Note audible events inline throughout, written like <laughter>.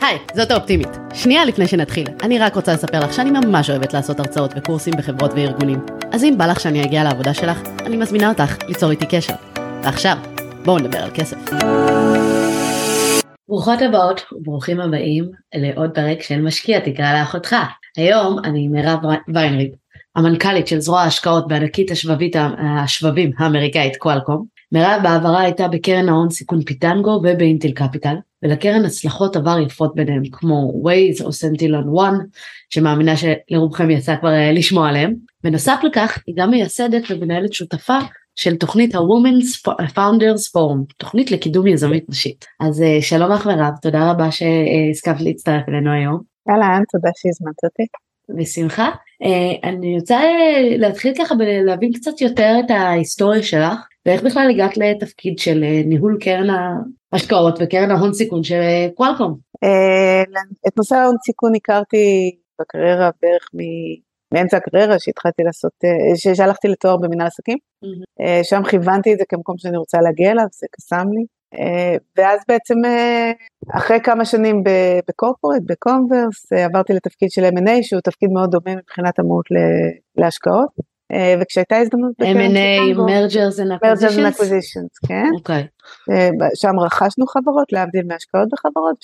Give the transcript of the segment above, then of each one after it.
היי, זאת האופטימית. שנייה לפני שנתחיל, אני רק רוצה לספר לך שאני ממש אוהבת לעשות הרצאות וקורסים בחברות וארגונים. אז אם בא לך שאני אגיע לעבודה שלך, אני מזמינה אותך ליצור איתי קשר. ועכשיו, בואו נדבר על כסף. ברוכות הבאות וברוכים הבאים לעוד פרק של משקיע תקרא לאחותך. היום אני מירב ויינריב, המנכ"לית של זרוע ההשקעות בענקית השבבית, השבבים האמריקאית קואלקום. מירב בעברה הייתה בקרן ההון סיכון פיטנגו ובאינטל קפיטל, ולקרן הצלחות עבר יפות ביניהם כמו ווייז או סנטילון 1, שמאמינה שלרובכם יצא כבר אה, לשמוע עליהם. בנוסף לכך היא גם מייסדת ומנהלת שותפה של תוכנית ה-Women's Founders Forum, תוכנית לקידום יזמית נשית. אז אה, שלום לך מירב, תודה רבה שהסכמת להצטרף אלינו היום. אהלן, תודה שהזמנת אותי. בשמחה. אה, אני רוצה להתחיל ככה ולהבין קצת יותר את ההיסטוריה שלך, ואיך בכלל הגעת לתפקיד של ניהול קרן ההשקעות וקרן ההון סיכון של קוואלקום. את נושא ההון סיכון הכרתי בקריירה בערך מאמצע הקריירה שהתחלתי לעשות, אה, שהלכתי לתואר במנהל עסקים. שם כיוונתי את זה כמקום שאני רוצה להגיע אליו, זה קסם לי. אה, ואז בעצם אחרי כמה שנים בקורפורט, בקונברס, עברתי לתפקיד של M&A שהוא תפקיד מאוד דומה מבחינת המהות להשקעות. וכשהייתה הזדמנות M&A, Mergers and Acquisitions, כן. אוקיי. שם רכשנו חברות, להבדיל מהשקעות בחברות,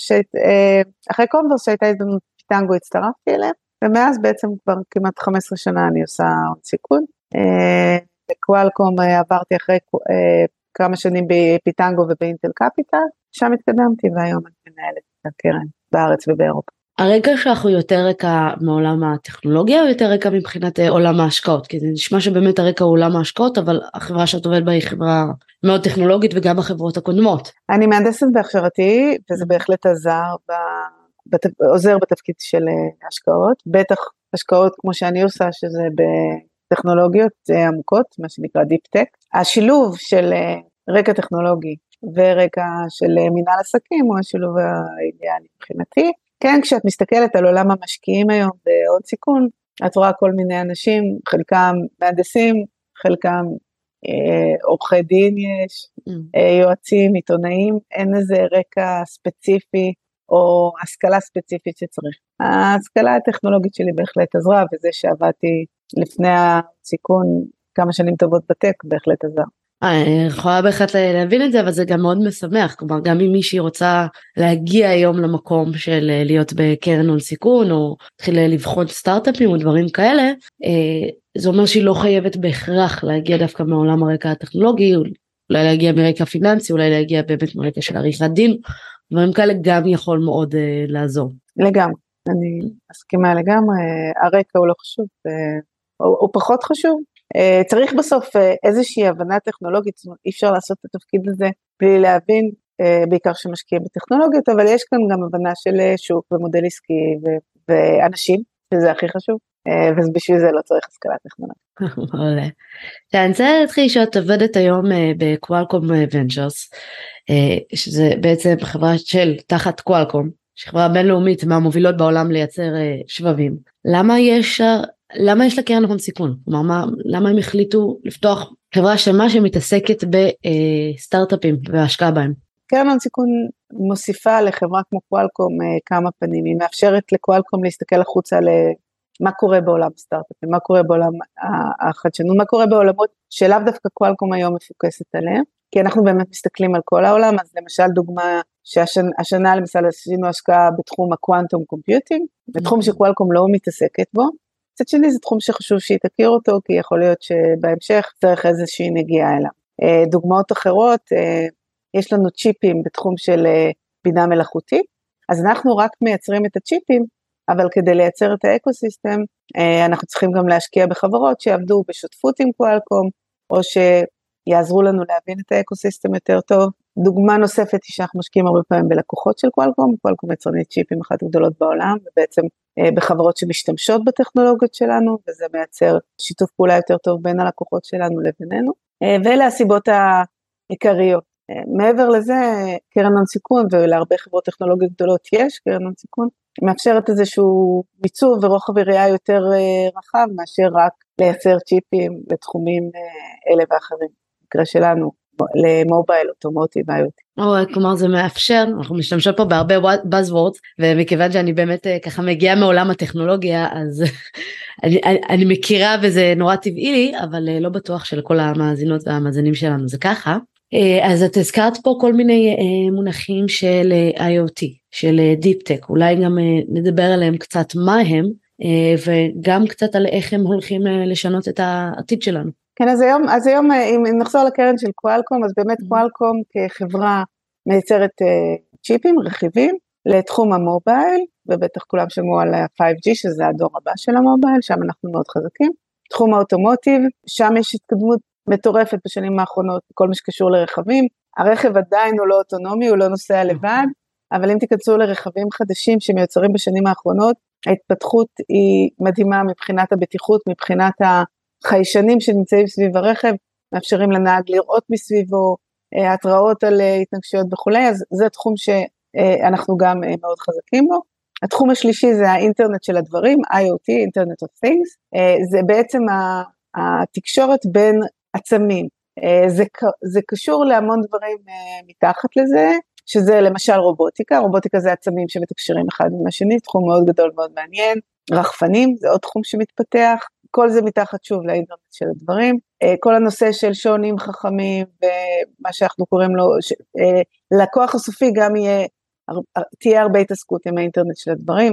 אחרי קונברס שהייתה הזדמנות פיטנגו הצטרפתי אליהם, ומאז בעצם כבר כמעט 15 שנה אני עושה הון סיכון. בקוואלקום עברתי אחרי כמה שנים בפיטנגו ובאינטל קפיטל, שם התקדמתי והיום אני מנהלת את הקרן בארץ ובאירופה. הרקע שלך הוא יותר רקע מעולם הטכנולוגיה או יותר רקע מבחינת עולם ההשקעות? כי זה נשמע שבאמת הרקע הוא עולם ההשקעות אבל החברה שאת עובדת בה היא חברה מאוד טכנולוגית וגם החברות הקודמות. אני מהנדסת בהכשרתי וזה בהחלט עזר ב... בת... עוזר בתפקיד של השקעות, בטח השקעות כמו שאני עושה שזה בטכנולוגיות עמוקות, מה שנקרא Deep Tech. השילוב של רקע טכנולוגי ורקע של מנהל עסקים הוא השילוב האידיאלי מבחינתי. כן, כשאת מסתכלת על עולם המשקיעים היום בעוד סיכון, את רואה כל מיני אנשים, חלקם מהנדסים, חלקם אה, עורכי דין יש, mm. אה, יועצים, עיתונאים, אין איזה רקע ספציפי או השכלה ספציפית שצריך. ההשכלה הטכנולוגית שלי בהחלט עזרה, וזה שעבדתי לפני הסיכון כמה שנים טובות בטק בהחלט עזר. אני יכולה בהחלט להבין את זה אבל זה גם מאוד משמח כלומר גם אם מישהי רוצה להגיע היום למקום של להיות בקרן הון סיכון או להתחיל לבחון סטארט-אפים או דברים כאלה זה אומר שהיא לא חייבת בהכרח להגיע דווקא מעולם הרקע הטכנולוגי אולי להגיע מרקע פיננסי אולי להגיע באמת מרקע של עריכת דין דברים כאלה גם יכול מאוד uh, לעזור. לגמרי, אני מסכימה לגמרי, הרקע הוא לא חשוב, הוא, הוא פחות חשוב. Uh, צריך בסוף uh, איזושהי הבנה טכנולוגית, זאת אומרת אי אפשר לעשות את התפקיד הזה בלי להבין, uh, בעיקר שמשקיעים בטכנולוגיות, אבל יש כאן גם הבנה של שוק ומודל עסקי ו- ואנשים, שזה הכי חשוב, ובשביל זה לא צריך השכלה טכנולוגית. <laughs> מעולה. אני רוצה להתחיל לשאול, את עובדת היום בקוואלקום ונצ'רס, שזה בעצם חברה של תחת קוואלקום, שחברה בינלאומית מהמובילות בעולם לייצר שבבים. למה יש למה יש לה קרן הון סיכון? כלומר, מה, למה הם החליטו לפתוח חברה שלמה שמתעסקת בסטארט-אפים והשקעה בהם? קרן הון סיכון מוסיפה לחברה כמו קוואלקום כמה פנים, היא מאפשרת לקוואלקום להסתכל החוצה למה קורה בעולם הסטארט-אפים, מה קורה בעולם החדשנות, מה קורה בעולמות שלאו דווקא קוואלקום היום מפוקסת עליהם, כי אנחנו באמת מסתכלים על כל העולם, אז למשל דוגמה שהשנה למשל עשינו השקעה בתחום ה quantum computing, בתחום שקוואלקום לא מתעסקת בו, מצד שני זה תחום שחשוב שהיא תכיר אותו, כי יכול להיות שבהמשך צריך איזושהי נגיעה אליו. אה, דוגמאות אחרות, אה, יש לנו צ'יפים בתחום של אה, בינה מלאכותית, אז אנחנו רק מייצרים את הצ'יפים, אבל כדי לייצר את האקוסיסטם, אנחנו צריכים גם להשקיע בחברות שיעבדו בשותפות עם קואלקום, או שיעזרו לנו להבין את האקוסיסטם יותר טוב. דוגמה נוספת היא שאנחנו משקיעים הרבה פעמים בלקוחות של קואלקום, קואלקום יצרנית צ'יפים אחת הגדולות בעולם, ובעצם אה, בחברות שמשתמשות בטכנולוגיות שלנו, וזה מייצר שיתוף פעולה יותר טוב בין הלקוחות שלנו לבינינו, אה, ואלה הסיבות העיקריות. אה, מעבר לזה, קרן הון סיכון, ולהרבה חברות טכנולוגיות גדולות יש קרן הון סיכון, מאפשרת איזשהו מיצוב ורוחב יריעה יותר רחב מאשר רק לייצר צ'יפים לתחומים אלה ואחרים. במקרה שלנו, למובייל אוטומוטיב IoT. כלומר זה מאפשר, אנחנו משתמשות פה בהרבה Buzzwords ומכיוון שאני באמת אה, ככה מגיעה מעולם הטכנולוגיה אז <laughs> אני, אני, מכירה וזה נורא טבעי לי אבל אה, לא בטוח שלכל המאזינות והמאזינים שלנו זה ככה. אה, אז את הזכרת פה כל מיני מונחים של IoT, של Deep Tech, אולי גם נדבר עליהם קצת מה הם וגם קצת על איך הם הולכים לשנות את העתיד שלנו. כן, אז היום, אז היום אם נחזור לקרן של קואלקום, אז באמת mm-hmm. קואלקום כחברה מייצרת uh, צ'יפים, רכיבים, לתחום המובייל, ובטח כולם שמעו על ה-5G, שזה הדור הבא של המובייל, שם אנחנו מאוד חזקים. תחום האוטומוטיב, שם יש התקדמות מטורפת בשנים האחרונות בכל מה שקשור לרכבים. הרכב עדיין הוא לא אוטונומי, הוא לא נוסע לבד, אבל אם תיכנסו לרכבים חדשים שמיוצרים בשנים האחרונות, ההתפתחות היא מדהימה מבחינת הבטיחות, מבחינת החיישנים שנמצאים סביב הרכב, מאפשרים לנהג לראות מסביבו, אה, התראות על אה, התנגשויות וכולי, אז זה תחום שאנחנו גם אה, מאוד חזקים בו. התחום השלישי זה האינטרנט של הדברים, IoT, Internet of Things, זה בעצם התקשורת בין עצמים. זה, זה קשור להמון דברים מתחת לזה, שזה למשל רובוטיקה, רובוטיקה זה עצמים שמתקשרים אחד עם השני, תחום מאוד גדול מאוד מעניין, רחפנים זה עוד תחום שמתפתח, כל זה מתחת שוב לאינטרנט של הדברים. אה, כל הנושא של שעונים חכמים ומה שאנחנו קוראים לו, ש, אה, לקוח הסופי גם יהיה, תהיה הרבה התעסקות עם האינטרנט של הדברים,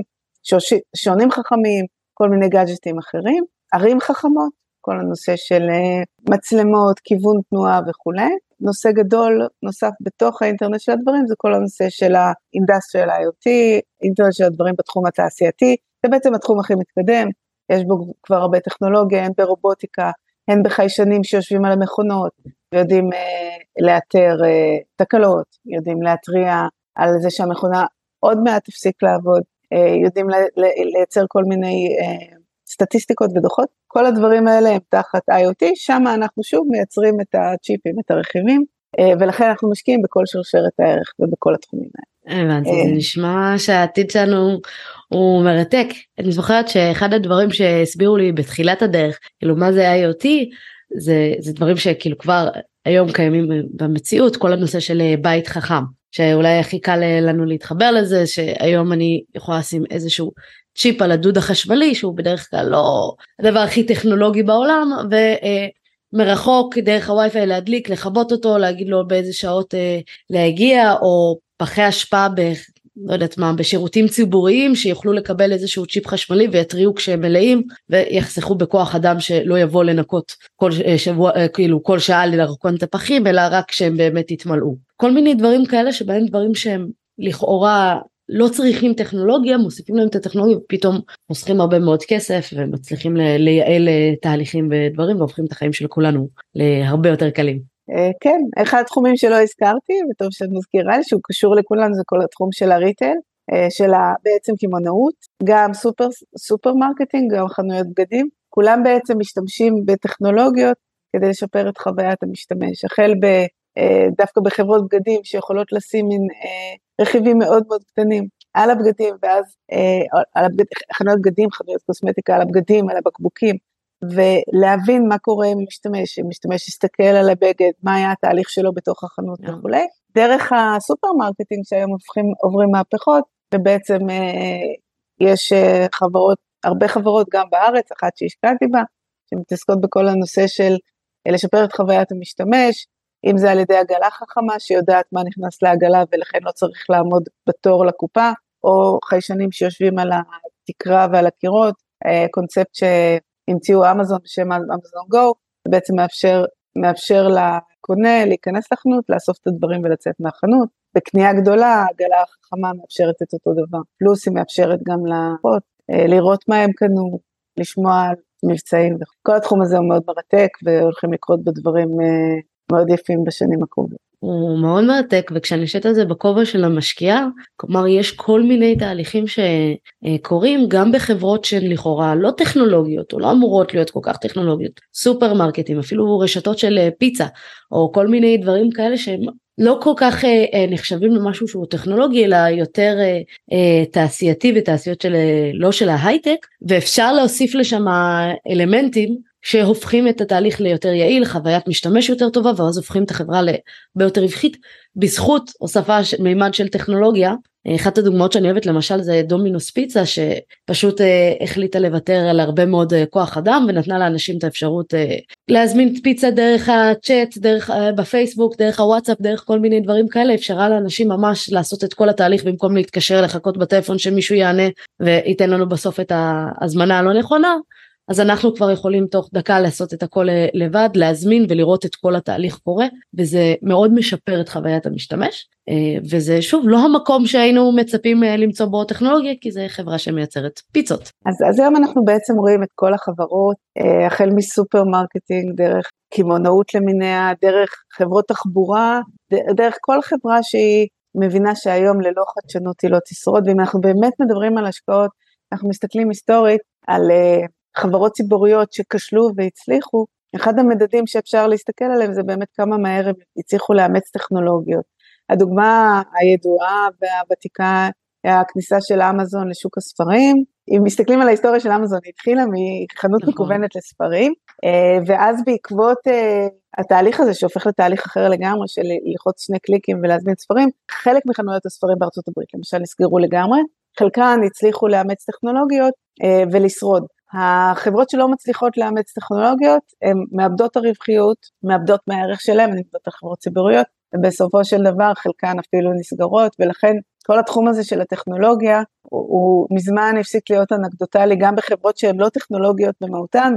שעונים חכמים, כל מיני גאדג'טים אחרים, ערים חכמות, כל הנושא של אה, מצלמות, כיוון תנועה וכולי. נושא גדול נוסף בתוך האינטרנט של הדברים זה כל הנושא של ה-Industrial IoT, אינטרנט של הדברים בתחום התעשייתי, זה בעצם התחום הכי מתקדם, יש בו כבר הרבה טכנולוגיה, הן ברובוטיקה, הן בחיישנים שיושבים על המכונות, יודעים אה, לאתר אה, תקלות, יודעים להתריע על זה שהמכונה עוד מעט תפסיק לעבוד, אה, יודעים לייצר כל מיני אה, סטטיסטיקות ודוחות, כל הדברים האלה הם תחת IoT, שם אנחנו שוב מייצרים את הצ'יפים, את הרכיבים, אה, ולכן אנחנו משקיעים בכל שרשרת הערך ובכל התחומים האלה. הבנתי, זה אה, נשמע שהעתיד שלנו הוא מרתק. אני זוכרת שאחד הדברים שהסבירו לי בתחילת הדרך, כאילו מה זה IoT, זה, זה דברים שכאילו כבר היום קיימים במציאות, כל הנושא של אה, בית חכם, שאולי הכי קל לנו להתחבר לזה, שהיום אני יכולה לשים איזשהו צ'יפ על הדוד החשמלי, שהוא בדרך כלל לא הדבר הכי טכנולוגי בעולם, ו... מרחוק דרך הווי-פיי להדליק, לכבות אותו, להגיד לו באיזה שעות אה, להגיע, או פחי אשפה. לא יודעת מה, בשירותים ציבוריים שיוכלו לקבל איזשהו צ'יפ חשמלי ויתריעו כשהם מלאים ויחסכו בכוח אדם שלא יבוא לנקות כל אה, שבוע, אה, כאילו כל שעה לרקון את הפחים אלא רק כשהם באמת יתמלאו. כל מיני דברים כאלה שבהם דברים שהם לכאורה לא צריכים טכנולוגיה, מוסיפים להם את הטכנולוגיה ופתאום חוסכים הרבה מאוד כסף ומצליחים לייעל אה, תהליכים ודברים והופכים את החיים של כולנו להרבה יותר קלים. אה, כן, אחד התחומים שלא הזכרתי, וטוב שאת מזכירה לי, שהוא קשור לכולנו, זה כל התחום של הריטל, אה, של בעצם קמעונאות, גם סופר, supermarketing, גם חנויות בגדים, כולם בעצם משתמשים בטכנולוגיות כדי לשפר את חוויית המשתמש, החל ב... דווקא בחברות בגדים שיכולות לשים מין רכיבים מאוד מאוד קטנים על הבגדים, ואז אה, על הבגד, חנויות בגדים, חנויות קוסמטיקה על הבגדים, על הבקבוקים, ולהבין מה קורה עם משתמש, אם משתמש יסתכל על הבגד, מה היה התהליך שלו בתוך החנות yeah. וכולי. דרך ה supermarketing שהיום הופכים, עוברים מהפכות, ובעצם אה, יש אה, חברות, הרבה חברות גם בארץ, אחת שהשקעתי בה, שמתעסקות בכל הנושא של אה, לשפר את חוויית המשתמש, אם זה על ידי עגלה חכמה שיודעת מה נכנס לעגלה ולכן לא צריך לעמוד בתור לקופה, או חיישנים שיושבים על התקרה ועל הקירות, אה, קונספט שהמציאו אמזון בשם אמזון גו, זה בעצם מאפשר, מאפשר לקונה להיכנס לחנות, לאסוף את הדברים ולצאת מהחנות. בקנייה גדולה, העגלה החכמה מאפשרת את אותו דבר, פלוס היא מאפשרת גם לקוחות אה, לראות מה הם קנו, לשמוע על מבצעים, כל התחום הזה הוא מאוד מרתק והולכים לקרות בדברים אה, מאוד יפים בשנים הקרובות. הוא מאוד מרתק וכשאני יושבת על זה בכובע של המשקיעה כלומר יש כל מיני תהליכים שקורים גם בחברות שהן לכאורה לא טכנולוגיות או לא אמורות להיות כל כך טכנולוגיות סופרמרקטים אפילו רשתות של אה, פיצה או כל מיני דברים כאלה שהם לא כל כך אה, אה, נחשבים למשהו שהוא טכנולוגי אלא יותר אה, אה, תעשייתי ותעשיות של אה, לא של ההייטק ואפשר להוסיף לשם אלמנטים שהופכים את התהליך ליותר יעיל, חוויית משתמש יותר טובה ואז הופכים את החברה להרבה יותר רווחית בזכות הוספה מימד של טכנולוגיה. אחת הדוגמאות שאני אוהבת למשל זה דומינוס פיצה שפשוט אה, החליטה לוותר על הרבה מאוד אה, כוח אדם ונתנה לאנשים את האפשרות אה, להזמין פיצה דרך הצ'אט, דרך אה, בפייסבוק, דרך הוואטסאפ, דרך כל מיני דברים כאלה, אפשרה לאנשים ממש לעשות את כל התהליך במקום להתקשר לחכות בטלפון שמישהו יענה וייתן לנו בסוף את ההזמנה הלא נכונה. אז אנחנו כבר יכולים תוך דקה לעשות את הכל אה, לבד, להזמין ולראות את כל התהליך קורה, וזה מאוד משפר את חוויית המשתמש, אה, וזה שוב לא המקום שהיינו מצפים אה, למצוא בו טכנולוגיה, כי זה חברה שמייצרת פיצות. אז, אז היום אנחנו בעצם רואים את כל החברות, החל מ supermarketing, דרך קמעונאות למיניה, דרך חברות תחבורה, דרך כל חברה שהיא מבינה שהיום ללא חדשנות היא לא תשרוד, ואם אנחנו באמת מדברים על השקעות, אנחנו מסתכלים היסטורית על חברות ציבוריות שכשלו והצליחו, אחד המדדים שאפשר להסתכל עליהם זה באמת כמה מהר הם הצליחו לאמץ טכנולוגיות. הדוגמה הידועה והוותיקה היא הכניסה של אמזון לשוק הספרים. אם מסתכלים על ההיסטוריה של אמזון, היא התחילה מחנות נכון. מקוונת לספרים, אה, ואז בעקבות אה, התהליך הזה שהופך לתהליך אחר לגמרי של ללחוץ שני קליקים ולהזמין ספרים, חלק מחנויות הספרים בארצות הברית למשל נסגרו לגמרי, חלקן הצליחו לאמץ טכנולוגיות אה, ולשרוד. החברות שלא מצליחות לאמץ טכנולוגיות, הן מאבדות הרווחיות, מאבדות מהערך שלהן, הן נקראות חברות ציבוריות, ובסופו של דבר חלקן אפילו נסגרות, ולכן כל התחום הזה של הטכנולוגיה הוא, הוא מזמן הפסיק להיות אנקדוטלי גם בחברות שהן לא טכנולוגיות במהותן,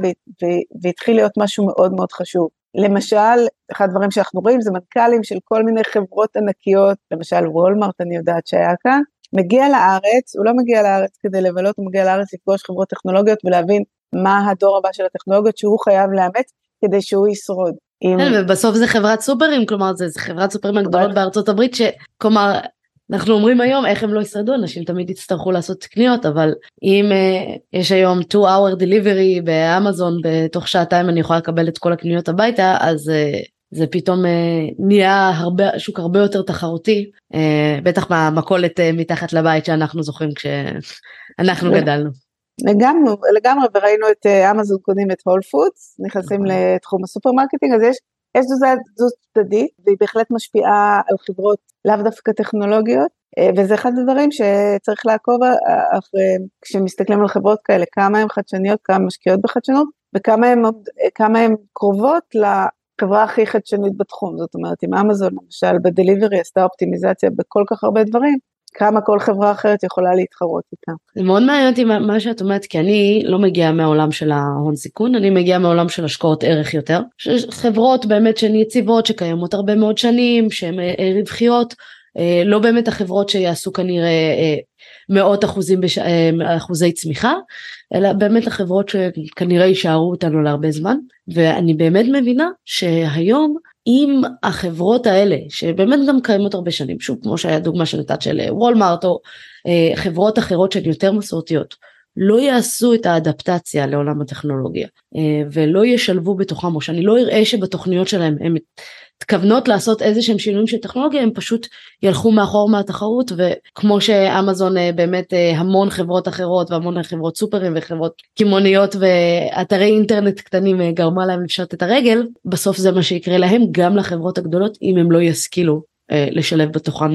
והתחיל להיות משהו מאוד מאוד חשוב. למשל, אחד הדברים שאנחנו רואים זה מנכ"לים של כל מיני חברות ענקיות, למשל וולמרט אני יודעת שהיה כאן, מגיע לארץ, הוא לא מגיע לארץ כדי לבלות, הוא מגיע לארץ לפגוש חברות טכנולוגיות ולהבין מה הדור הבא של הטכנולוגיות שהוא חייב לאמץ כדי שהוא ישרוד. עם... כן, ובסוף זה חברת סופרים, כלומר זה, זה חברת סופרים הגדולות בארצות הברית, שכלומר אנחנו אומרים היום איך הם לא ישרדו, אנשים תמיד יצטרכו לעשות קניות, אבל אם uh, יש היום 2 hour delivery באמזון, בתוך שעתיים אני יכולה לקבל את כל הקניות הביתה, אז uh, זה פתאום אה, נהיה הרבה, שוק הרבה יותר תחרותי, אה, בטח במכולת אה, מתחת לבית שאנחנו זוכרים כשאנחנו גדלנו. לגמרי, לגמרי, וראינו את אמזון קונים את הול פודס, נכנסים נכון. לתחום הסופרמרקטינג, אז יש, יש זו צדדית, והיא בהחלט משפיעה על חברות לאו דווקא טכנולוגיות, וזה אחד הדברים שצריך לעקוב אחרי, כשמסתכלים על חברות כאלה, כמה הן חדשניות, כמה משקיעות בחדשנות, וכמה הן קרובות החברה הכי חדשנית בתחום, זאת אומרת אם אמזון למשל ב delivery עשתה אופטימיזציה בכל כך הרבה דברים, כמה כל חברה אחרת יכולה להתחרות איתה. זה מאוד מעניין אותי מה שאת אומרת, כי אני לא מגיעה מהעולם של ההון סיכון, אני מגיעה מהעולם של השקעות ערך יותר. חברות באמת שהן יציבות, שקיימות הרבה מאוד שנים, שהן אה, רווחיות, אה, לא באמת החברות שיעשו כנראה אה, מאות אחוזים בש... אחוזי צמיחה, אלא באמת החברות שכנראה יישארו אותנו להרבה זמן, ואני באמת מבינה שהיום אם החברות האלה שבאמת גם קיימות הרבה שנים, שוב כמו שהיה דוגמה שנתת של וולמארט או אה, חברות אחרות שהן יותר מסורתיות, לא יעשו את האדפטציה לעולם הטכנולוגיה אה, ולא ישלבו בתוכם או שאני לא אראה שבתוכניות שלהם הם מתכוונות לעשות איזה שהם שינויים של טכנולוגיה הם פשוט ילכו מאחור מהתחרות וכמו שאמזון אה, באמת אה, המון חברות אחרות והמון חברות סופרים וחברות קמעוניות ואתרי אינטרנט קטנים אה, גרמה להם לפשוט את הרגל בסוף זה מה שיקרה להם גם לחברות הגדולות אם הם לא ישכילו לשלב בתוכן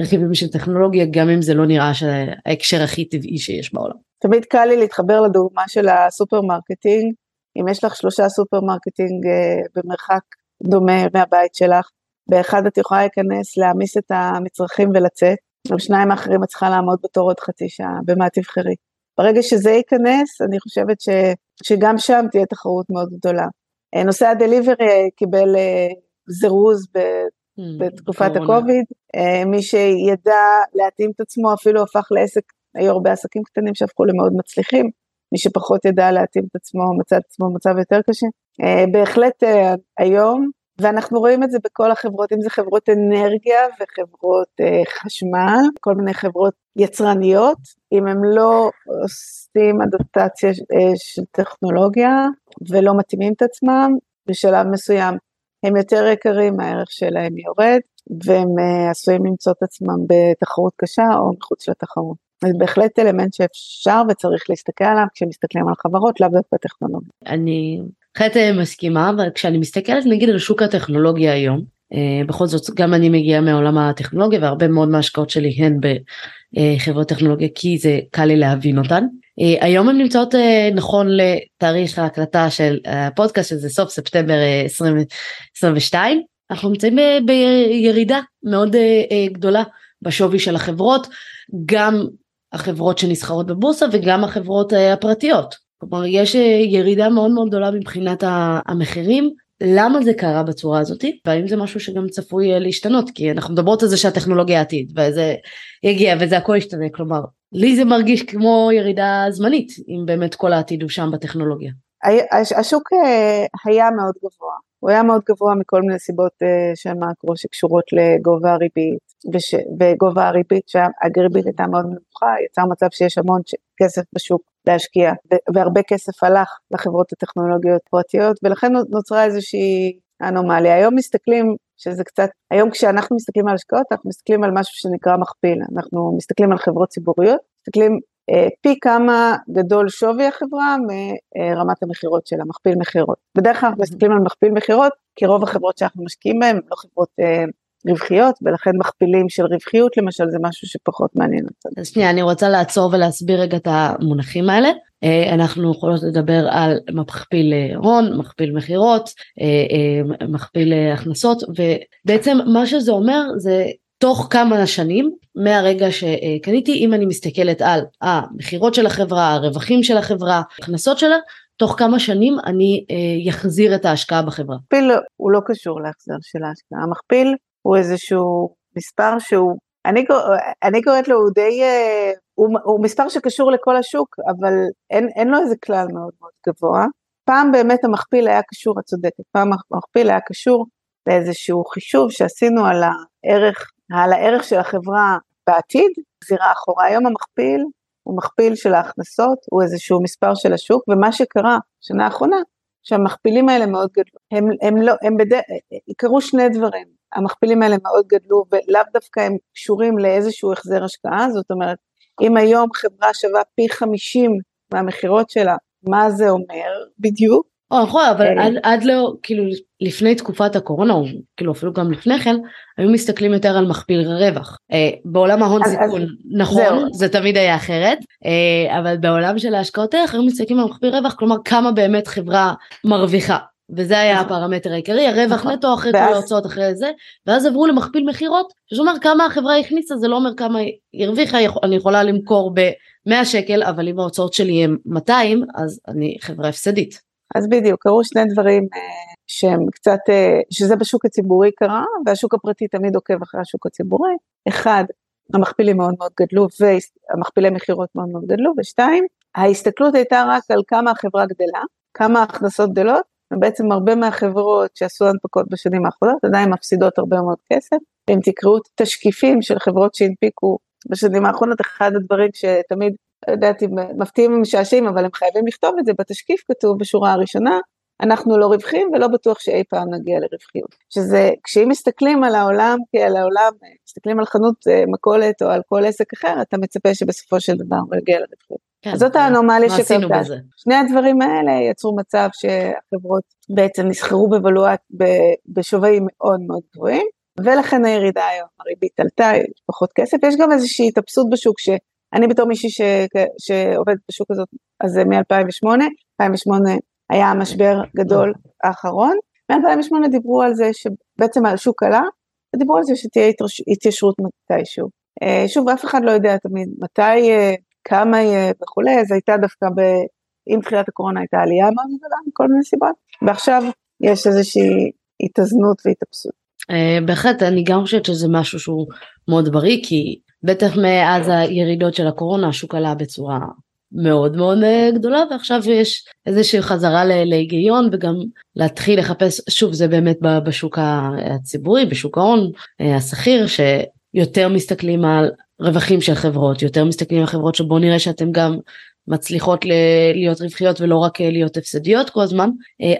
רכיבים של טכנולוגיה גם אם זה לא נראה שההקשר הכי טבעי שיש בעולם. תמיד קל לי להתחבר לדוגמה של ה supermarketing אם יש לך שלושה supermarketing במרחק דומה מהבית שלך, באחד את יכולה להיכנס, להעמיס את המצרכים ולצאת, ובשניים האחרים את צריכה לעמוד בתור עוד חצי שעה, במה תבחרי. ברגע שזה ייכנס, אני חושבת ש, שגם שם תהיה תחרות מאוד גדולה. אה, נושא הדליברי קיבל אה, זירוז ב, hmm, בתקופת הקוביד, אה, מי שידע להתאים את עצמו אפילו הפך לעסק, היו הרבה עסקים קטנים שהפכו למאוד מצליחים, מי שפחות ידע להתאים את עצמו מצא את עצמו במצב יותר קשה. אה, בהחלט אה, היום, ואנחנו רואים את זה בכל החברות, אם זה חברות אנרגיה וחברות אה, חשמל, כל מיני חברות יצרניות, אם הם לא עושים אדפטציה של טכנולוגיה ולא מתאימים את עצמם, בשלב מסוים הם יותר יקרים, הערך שלהם יורד, והם עשויים למצוא את עצמם בתחרות קשה או מחוץ לתחרות. זה בהחלט אלמנט שאפשר וצריך להסתכל עליו כשמסתכלים על חברות, לאו דווקא טכנולוגיה. אני בהחלט מסכימה, אבל כשאני מסתכלת נגיד על שוק הטכנולוגיה היום, בכל זאת גם אני מגיעה מעולם הטכנולוגיה והרבה מאוד מההשקעות שלי הן בחברות טכנולוגיה כי זה קל לי להבין אותן. היום הן נמצאות נכון לתאריך ההקלטה של הפודקאסט שזה סוף ספטמבר 2022 אנחנו נמצאים בירידה מאוד גדולה בשווי של החברות גם החברות שנסחרות בבורסה וגם החברות הפרטיות. כלומר יש ירידה מאוד מאוד גדולה מבחינת המחירים. למה זה קרה בצורה הזאת? והאם זה משהו שגם צפוי להשתנות? כי אנחנו מדברות על זה שהטכנולוגיה העתיד וזה יגיע וזה הכל ישתנה. כלומר לי זה מרגיש כמו ירידה זמנית אם באמת כל העתיד הוא שם בטכנולוגיה. השוק אה, היה מאוד גבוה הוא היה מאוד גבוה מכל מיני סיבות אה, של מאקרו שקשורות לגובה הריבית וש, וגובה הריבית שהריבית הייתה מאוד נמוכה יצר מצב שיש המון כסף בשוק להשקיע והרבה כסף הלך לחברות הטכנולוגיות פרטיות ולכן נוצרה איזושהי אנומליה. היום מסתכלים שזה קצת היום כשאנחנו מסתכלים על השקעות אנחנו מסתכלים על משהו שנקרא מכפיל. אנחנו מסתכלים על חברות ציבוריות מסתכלים פי כמה גדול שווי החברה מרמת המכירות שלה, מכפיל מכירות. בדרך כלל אנחנו מסתכלים על מכפיל מכירות, כי רוב החברות שאנחנו משקיעים בהן לא חברות אה, רווחיות, ולכן מכפילים של רווחיות למשל זה משהו שפחות מעניין אותנו. אז שנייה, אני רוצה לעצור ולהסביר רגע את המונחים האלה. אה, אנחנו יכולות לדבר על מכפיל הון, מכפיל מכירות, מכפיל הכנסות, ובעצם מה שזה אומר זה תוך כמה שנים מהרגע שקניתי אם אני מסתכלת על המכירות של החברה, הרווחים של החברה, הכנסות שלה, תוך כמה שנים אני אחזיר אה, את ההשקעה בחברה. מכפיל הוא לא קשור להחזר של ההשקעה, המכפיל הוא איזשהו מספר שהוא, אני, אני קוראת לו הוא די, אה, הוא, הוא מספר שקשור לכל השוק, אבל אין, אין לו איזה כלל מאוד מאוד גבוה. פעם באמת המכפיל היה קשור, את צודקת, פעם המכפיל היה קשור לאיזשהו חישוב שעשינו על הערך על הערך של החברה בעתיד, זירה אחורה. היום המכפיל הוא מכפיל של ההכנסות, הוא איזשהו מספר של השוק, ומה שקרה שנה האחרונה, שהמכפילים האלה מאוד גדלו. הם, הם לא, הם בדרך, קרו שני דברים. המכפילים האלה מאוד גדלו, ולאו דווקא הם קשורים לאיזשהו החזר השקעה, זאת אומרת, אם היום חברה שווה פי 50 מהמכירות שלה, מה זה אומר בדיוק? או נכון אבל אה. עד, עד לא כאילו לפני תקופת הקורונה או כאילו אפילו גם לפני כן היו מסתכלים יותר על מכפיל רווח אה, בעולם ההון אז, סיכון אז, נכון זהו. זה תמיד היה אחרת אה, אבל בעולם של ההשקעות ערך היו מסתכלים על מכפיל רווח כלומר כמה באמת חברה מרוויחה וזה היה נכון. הפרמטר העיקרי הרווח נכון. נטו אחרי. כל ההוצאות אחרי זה ואז עברו למכפיל מכירות שזה אומר כמה החברה הכניסה זה לא אומר כמה היא הרוויחה אני יכולה למכור ב-100 שקל אבל אם ההוצאות שלי הם 200 אז אני חברה הפסדית. אז בדיוק, קרו שני דברים אה, שהם קצת, אה, שזה בשוק הציבורי קרה, והשוק הפרטי תמיד עוקב אחרי השוק הציבורי. אחד, המכפילים מאוד מאוד גדלו, והמכפילי מכירות מאוד מאוד גדלו, ושתיים, ההסתכלות הייתה רק על כמה החברה גדלה, כמה ההכנסות גדלות, ובעצם הרבה מהחברות שעשו הנפקות בשנים האחרונות עדיין מפסידות הרבה מאוד כסף. אם תקראו תשקיפים של חברות שהנפיקו בשנים האחרונות, אחד הדברים שתמיד יודעת אם מפתיעים ומשעשעים, אבל הם חייבים לכתוב את זה, בתשקיף כתוב בשורה הראשונה, אנחנו לא רווחים ולא בטוח שאי פעם נגיע לרווחיות. שזה, כשאם מסתכלים על העולם כעל העולם, מסתכלים על חנות אה, מכולת או על כל עסק אחר, אתה מצפה שבסופו של דבר הוא יגיע לרווחיות. כן, אז זאת האנומליה שקרתה. שני הדברים האלה יצרו מצב שהחברות בעצם נסחרו בבלואט בשווים מאוד מאוד גבוהים, ולכן הירידה היום, הריבית עלתה, יש פחות כסף, יש גם איזושהי התאפסות בשוק ש... אני בתור מישהי ש... שעובדת בשוק הזאת, אז זה מ-2008, 2008 היה המשבר גדול האחרון, מ-2008 דיברו על זה שבעצם השוק עלה, ודיברו על זה שתהיה התיישרות מתישהו. אה, שוב, אף אחד לא יודע תמיד מתי, כמה יהיה וכולי, אז הייתה דווקא ב... עם תחילת הקורונה הייתה עלייה מאוד גדולה מכל מיני סיבות, ועכשיו יש איזושהי התאזנות והתאפסות. אה, בהחלט, אני גם חושבת שזה משהו שהוא מאוד בריא, כי בטח מאז הירידות של הקורונה השוק עלה בצורה מאוד מאוד אה, גדולה ועכשיו יש איזושהי חזרה להיגיון וגם להתחיל לחפש שוב זה באמת בשוק הציבורי בשוק ההון אה, השכיר שיותר מסתכלים על רווחים של חברות יותר מסתכלים על חברות שבואו נראה שאתם גם מצליחות להיות רווחיות ולא רק אה, להיות הפסדיות כל הזמן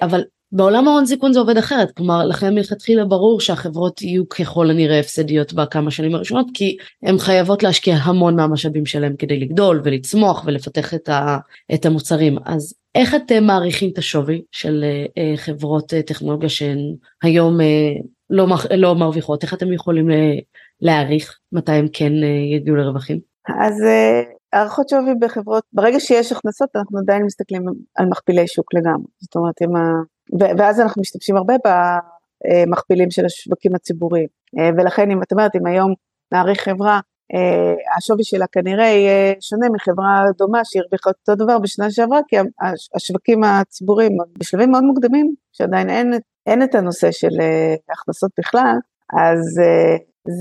אבל בעולם ההון סיכון זה עובד אחרת, כלומר לכן מלכתחילה ברור שהחברות יהיו ככל הנראה הפסדיות בכמה שנים הראשונות, כי הן חייבות להשקיע המון מהמשאבים שלהם כדי לגדול ולצמוח ולפתח את, ה, את המוצרים. אז איך אתם מעריכים את השווי של uh, חברות uh, טכנולוגיה שהן היום uh, לא, לא מרוויחות? איך אתם יכולים להעריך מתי הם כן uh, יגיעו לרווחים? אז הערכות שווי בחברות, ברגע שיש הכנסות אנחנו עדיין מסתכלים על מכפילי שוק לגמרי, זאת אומרת אם ה... ואז אנחנו משתמשים הרבה במכפילים של השווקים הציבוריים, ולכן אם את אומרת אם היום נעריך חברה, השווי שלה כנראה יהיה שונה מחברה דומה שהרוויחה אותו דבר בשנה שעברה, כי השווקים הציבוריים בשלבים מאוד מוקדמים, שעדיין אין, אין את הנושא של הכנסות בכלל, אז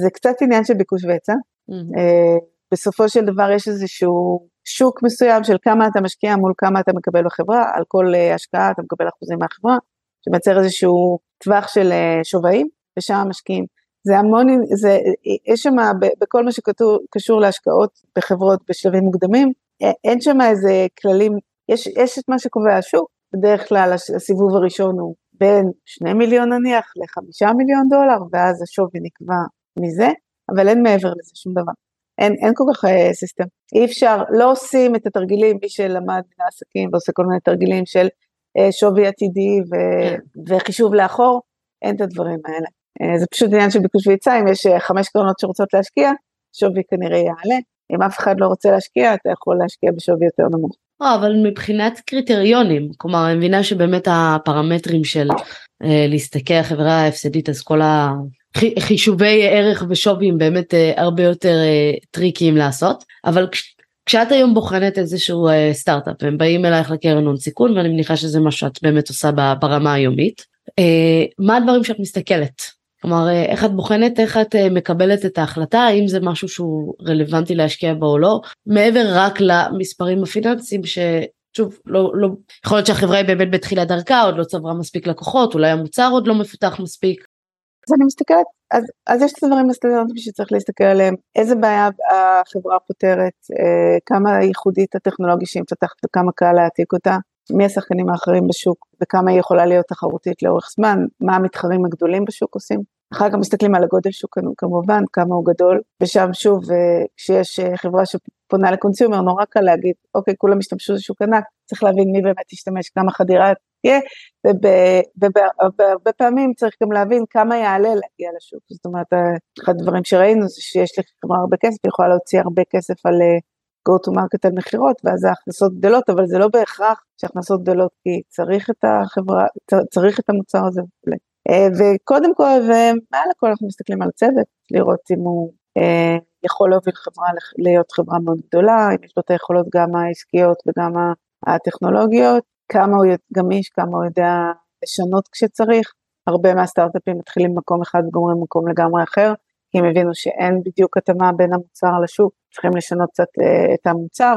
זה קצת עניין של ביקוש והיצע. Mm-hmm. בסופו של דבר יש איזשהו שוק מסוים של כמה אתה משקיע מול כמה אתה מקבל בחברה, על כל אה, השקעה אתה מקבל אחוזים מהחברה, שמייצר איזשהו טווח של אה, שווים, ושם משקיעים. זה המון, זה, יש שם, בכל מה שקשור להשקעות בחברות בשלבים מוקדמים, אין שם איזה כללים, יש, יש את מה שקובע השוק, בדרך כלל הסיבוב הראשון הוא בין שני מיליון נניח לחמישה מיליון דולר, ואז השווי נקבע מזה, אבל אין מעבר לזה שום דבר. אין, אין כל כך uh, סיסטם. אי אפשר, לא עושים את התרגילים, מי שלמד מן העסקים ועושה כל מיני תרגילים של uh, שווי עתידי ו. כן. וחישוב לאחור, אין את הדברים האלה. Uh, זה פשוט עניין של ביקוש והיצע, אם יש uh, חמש קרנות שרוצות להשקיע, שווי כנראה יעלה. אם אף אחד לא רוצה להשקיע, אתה יכול להשקיע בשווי יותר נמוך. לא, אבל מבחינת קריטריונים, כלומר, אני מבינה שבאמת הפרמטרים של אה, להסתכל על חברה הפסדית, אז כל חישובי ערך ושווי הם באמת uh, הרבה יותר uh, טריקיים לעשות. אבל כש, כשאת היום בוחנת איזשהו uh, סטארט-אפ הם באים אלייך לקרן הון סיכון ואני מניחה שזה מה שאת באמת עושה ברמה היומית מה הדברים שאת מסתכלת? כלומר איך את בוחנת איך את מקבלת את ההחלטה האם זה משהו שהוא רלוונטי להשקיע בו או לא? מעבר רק למספרים הפיננסיים ש... שוב לא לא יכול להיות שהחברה היא באמת בתחילת דרכה עוד לא צברה מספיק לקוחות אולי המוצר עוד לא מפותח מספיק אז אני מסתכלת, אז, אז יש את הדברים הסטנדרטיים שצריך להסתכל עליהם, איזה בעיה החברה פותרת, אה, כמה ייחודית הטכנולוגיה שהיא מפתחת וכמה קל להעתיק אותה, מי השחקנים האחרים בשוק? וכמה היא יכולה להיות תחרותית לאורך זמן, מה המתחרים הגדולים בשוק עושים. אחר כך מסתכלים על הגודל שוק כמובן, כמה הוא גדול, ושם שוב, אה, כשיש אה, חברה שפונה לקונסיומר, נורא קל להגיד, אוקיי, כולם השתמשו בשוק ענק, צריך להבין מי באמת ישתמש, כמה חדירה תהיה, ובהרבה פעמים צריך גם להבין כמה יעלה להגיע לשוק. זאת אומרת, אחד הדברים שראינו זה שיש לחברה הרבה כסף, היא יכולה להוציא הרבה כסף על אה, go to market על מכירות, ואז ההכנסות גדלות, אבל זה לא בהכרח שהכנסות גדולות, כי צריך את החברה, צריך את המוצר הזה וכולי. אה, וקודם כל, ומעל הכל אנחנו מסתכלים על הצוות, לראות אם הוא אה, יכול להוביל חברה להיות חברה מאוד גדולה, אם יש לו את היכולות גם העסקיות וגם הטכנולוגיות, כמה הוא גמיש, כמה הוא יודע לשנות כשצריך. הרבה מהסטארט-אפים מתחילים במקום אחד וגומרים במקום לגמרי אחר, כי הם הבינו שאין בדיוק התאמה בין המוצר לשוק, צריכים לשנות קצת אה, את המוצר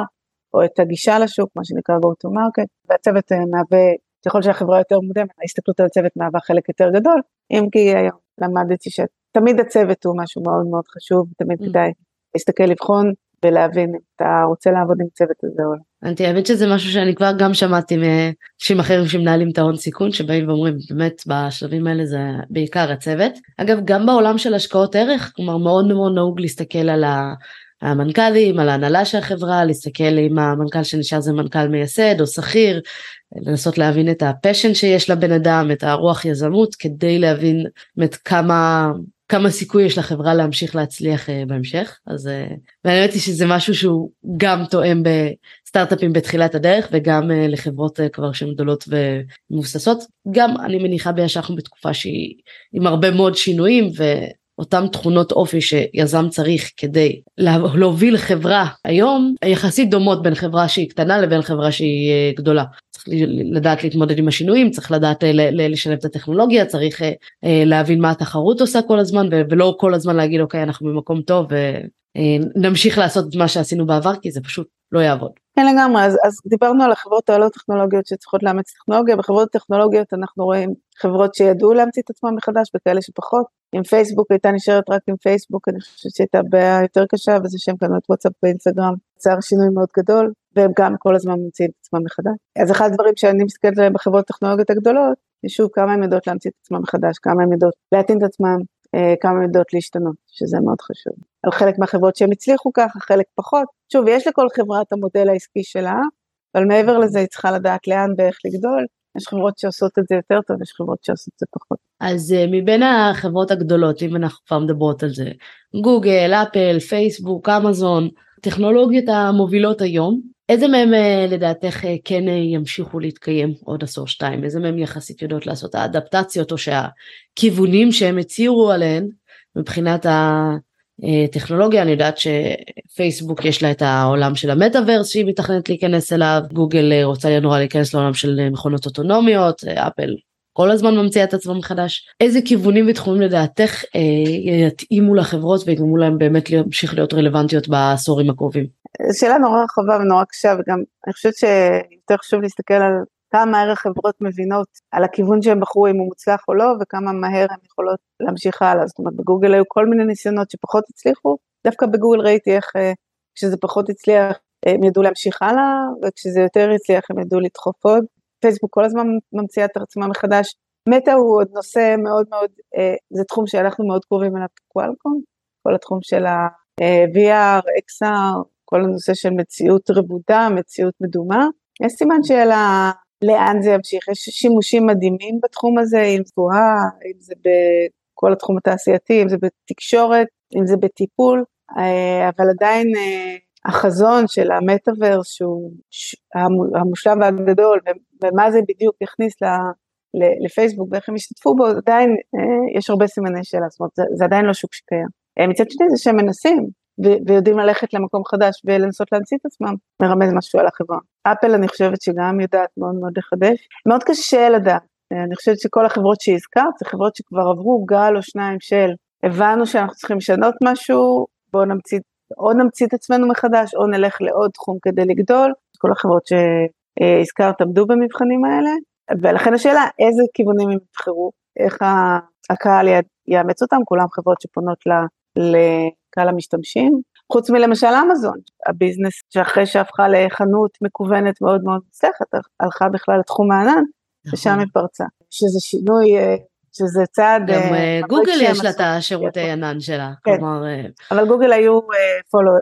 או את הגישה לשוק, מה שנקרא go to market, והצוות מהווה ככל שהחברה יותר מוקדמת, ההסתכלות על הצוות מהווה חלק יותר גדול, אם כי היום למדתי שתמיד הצוות הוא משהו מאוד מאוד חשוב, תמיד mm. כדאי להסתכל לבחון ולהבין אם אתה רוצה לעבוד עם צוות הזה או לא. אני האמת שזה משהו שאני כבר גם שמעתי מאנשים אחרים שמנהלים את ההון סיכון שבאים ואומרים באמת בשלבים האלה זה בעיקר הצוות. אגב גם בעולם של השקעות ערך כלומר מאוד מאוד נהוג להסתכל על ה... המנכ"לים, על ההנהלה של החברה, להסתכל אם המנכ"ל שנשאר זה מנכ"ל מייסד או שכיר, לנסות להבין את הפשן שיש לבן אדם, את הרוח יזמות, כדי להבין באמת כמה, כמה סיכוי יש לחברה להמשיך להצליח uh, בהמשך. אז uh, והאמת היא שזה משהו שהוא גם תואם בסטארט-אפים בתחילת הדרך וגם uh, לחברות כבר שהן גדולות ומבוססות. גם אני מניחה ביה שאנחנו בתקופה שהיא עם הרבה מאוד שינויים ו... אותם תכונות אופי שיזם צריך כדי להוביל חברה היום יחסית דומות בין חברה שהיא קטנה לבין חברה שהיא אה, גדולה. צריך לדעת להתמודד עם השינויים, צריך לדעת אה, לשלב את הטכנולוגיה, צריך אה, להבין מה התחרות עושה כל הזמן ולא כל הזמן להגיד אוקיי אנחנו במקום טוב ונמשיך לעשות את מה שעשינו בעבר כי זה פשוט לא יעבוד. כן לגמרי, אז, אז דיברנו על החברות הלא טכנולוגיות שצריכות לאמץ טכנולוגיה, בחברות טכנולוגיות אנחנו רואים חברות שידעו להמציא את עצמם מחדש וכאלה שפחות. אם פייסבוק הייתה נשארת רק עם פייסבוק, אני חושבת שהייתה בעיה יותר קשה, וזה שהם קנו את וואטסאפ ואינסטגרם, יצר שינוי מאוד גדול, והם גם כל הזמן ממציאים את עצמם מחדש. אז אחד הדברים שאני מסתכלת עליהם בחברות הטכנולוגיות הגדולות, שוב, כמה הן יודעות להמציא את עצמן מחדש, כמה הן יודעות להתאים את עצמן, אה, כמה הן יודעות להשתנות, שזה מאוד חשוב. על חלק מהחברות שהן הצליחו ככה, חלק פחות. שוב, יש לכל חברה את המודל העסקי שלה, אבל מעבר לזה היא צריכה לדעת לאן ואיך לגדול. יש חברות שעושות את זה יותר טוב, יש חברות שעושות את זה פחות. אז uh, מבין החברות הגדולות, אם אנחנו כבר מדברות על זה, גוגל, אפל, פייסבוק, אמזון, טכנולוגיות המובילות היום, איזה מהם uh, לדעתך uh, כן ימשיכו להתקיים עוד עשור שתיים? איזה מהם יחסית יודעות לעשות האדפטציות או שהכיוונים שהם הצהירו עליהן מבחינת הטכנולוגיה, אני יודעת שפייסבוק יש לה את העולם של המטאוורס שהיא מתכננת להיכנס אליו, גוגל רוצה נורא להיכנס לעולם של מכונות אוטונומיות, אפל כל הזמן ממציאה את עצמה מחדש. איזה כיוונים ותחומים לדעתך אה, יתאימו לחברות ויגרמו להם באמת להמשיך להיות רלוונטיות בעשורים הקרובים? שאלה נורא רחבה ונורא קשה וגם אני חושבת שיותר חשוב להסתכל על כמה מהר החברות מבינות על הכיוון שהם בחרו אם הוא מוצלח או לא וכמה מהר הן יכולות להמשיך הלאה. זאת אומרת בגוגל היו כל מיני ניסיונות שפחות הצליחו, דווקא בגוגל ראיתי איך אה, כשזה פחות הצליח הם ידעו להמשיך הלאה וכשזה יותר הצליח הם ידעו לדחוף עוד. פייסבוק כל הזמן ממציאה את עצמה מחדש. מטא הוא עוד נושא מאוד מאוד, אה, זה תחום שאנחנו מאוד קרובים אליו כקוואלקום, כל התחום של ה-VR, אה, XR, כל הנושא של מציאות רבודה, מציאות מדומה. יש סימן שאלה לאן זה ימשיך, יש שימושים מדהימים בתחום הזה, אם זה גבוהה, אם זה בכל התחום התעשייתי, אם זה בתקשורת, אם זה בטיפול, אה, אבל עדיין החזון של המטאוורס שהוא המושלם והגדול ומה זה בדיוק יכניס לפייסבוק ואיך הם ישתתפו בו, עדיין אה, יש הרבה סימני שאלה, זאת אומרת זה, זה עדיין לא שוק שקיים. אה, מצד שני זה שהם מנסים ויודעים ללכת למקום חדש ולנסות להמציא את עצמם, מרמז משהו על החברה. אפל אני חושבת שגם יודעת מאוד מאוד לחדש, מאוד קשה לדעת, אני חושבת שכל החברות שהזכרת זה חברות שכבר עברו גל או שניים של הבנו שאנחנו צריכים לשנות משהו, בואו נמציא או נמציא את עצמנו מחדש, או נלך לעוד תחום כדי לגדול. כל החברות שהזכרת עמדו במבחנים האלה, ולכן השאלה, איזה כיוונים הם יבחרו, איך הקהל יאמץ אותם, כולם חברות שפונות לקהל המשתמשים. חוץ מלמשל אמזון, הביזנס שאחרי שהפכה לחנות מקוונת מאוד מאוד מוצלחת, הלכה בכלל לתחום הענן, ושם נכון. היא פרצה. שזה שינוי אה, שזה צעד... גם uh, גוגל יש לה את השירותי ענן שלה, כן. כלומר... אה, אבל גוגל היו, פולו,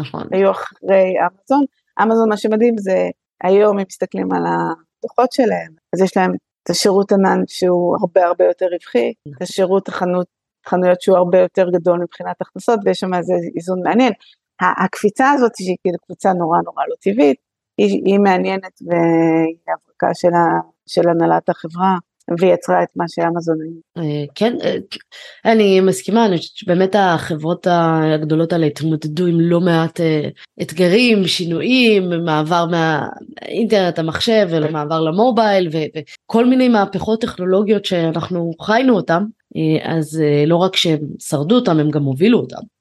נכון. היו אחרי אמזון, אמזון מה שמדהים זה היום אם מסתכלים על הדוחות שלהם, אז יש להם את השירות ענן שהוא הרבה הרבה יותר רווחי, את השירות החנות, חנויות שהוא הרבה יותר גדול מבחינת הכנסות ויש שם איזה איזון מעניין. הקפיצה הזאת שהיא כאילו קפיצה נורא נורא לא טבעית, היא, היא מעניינת והיא הברקה של, של הנהלת החברה. ויצרה את מה שאמזון היו. אה, כן, אה, אני מסכימה, אני חושבת שבאמת החברות הגדולות האלה התמודדו עם לא מעט אה, אתגרים, שינויים, מעבר מהאינטרנט, המחשב, ומעבר למובייל, וכל מיני מהפכות טכנולוגיות שאנחנו חיינו אותם, אז לא רק שהם שרדו אותם, הם גם הובילו אותם.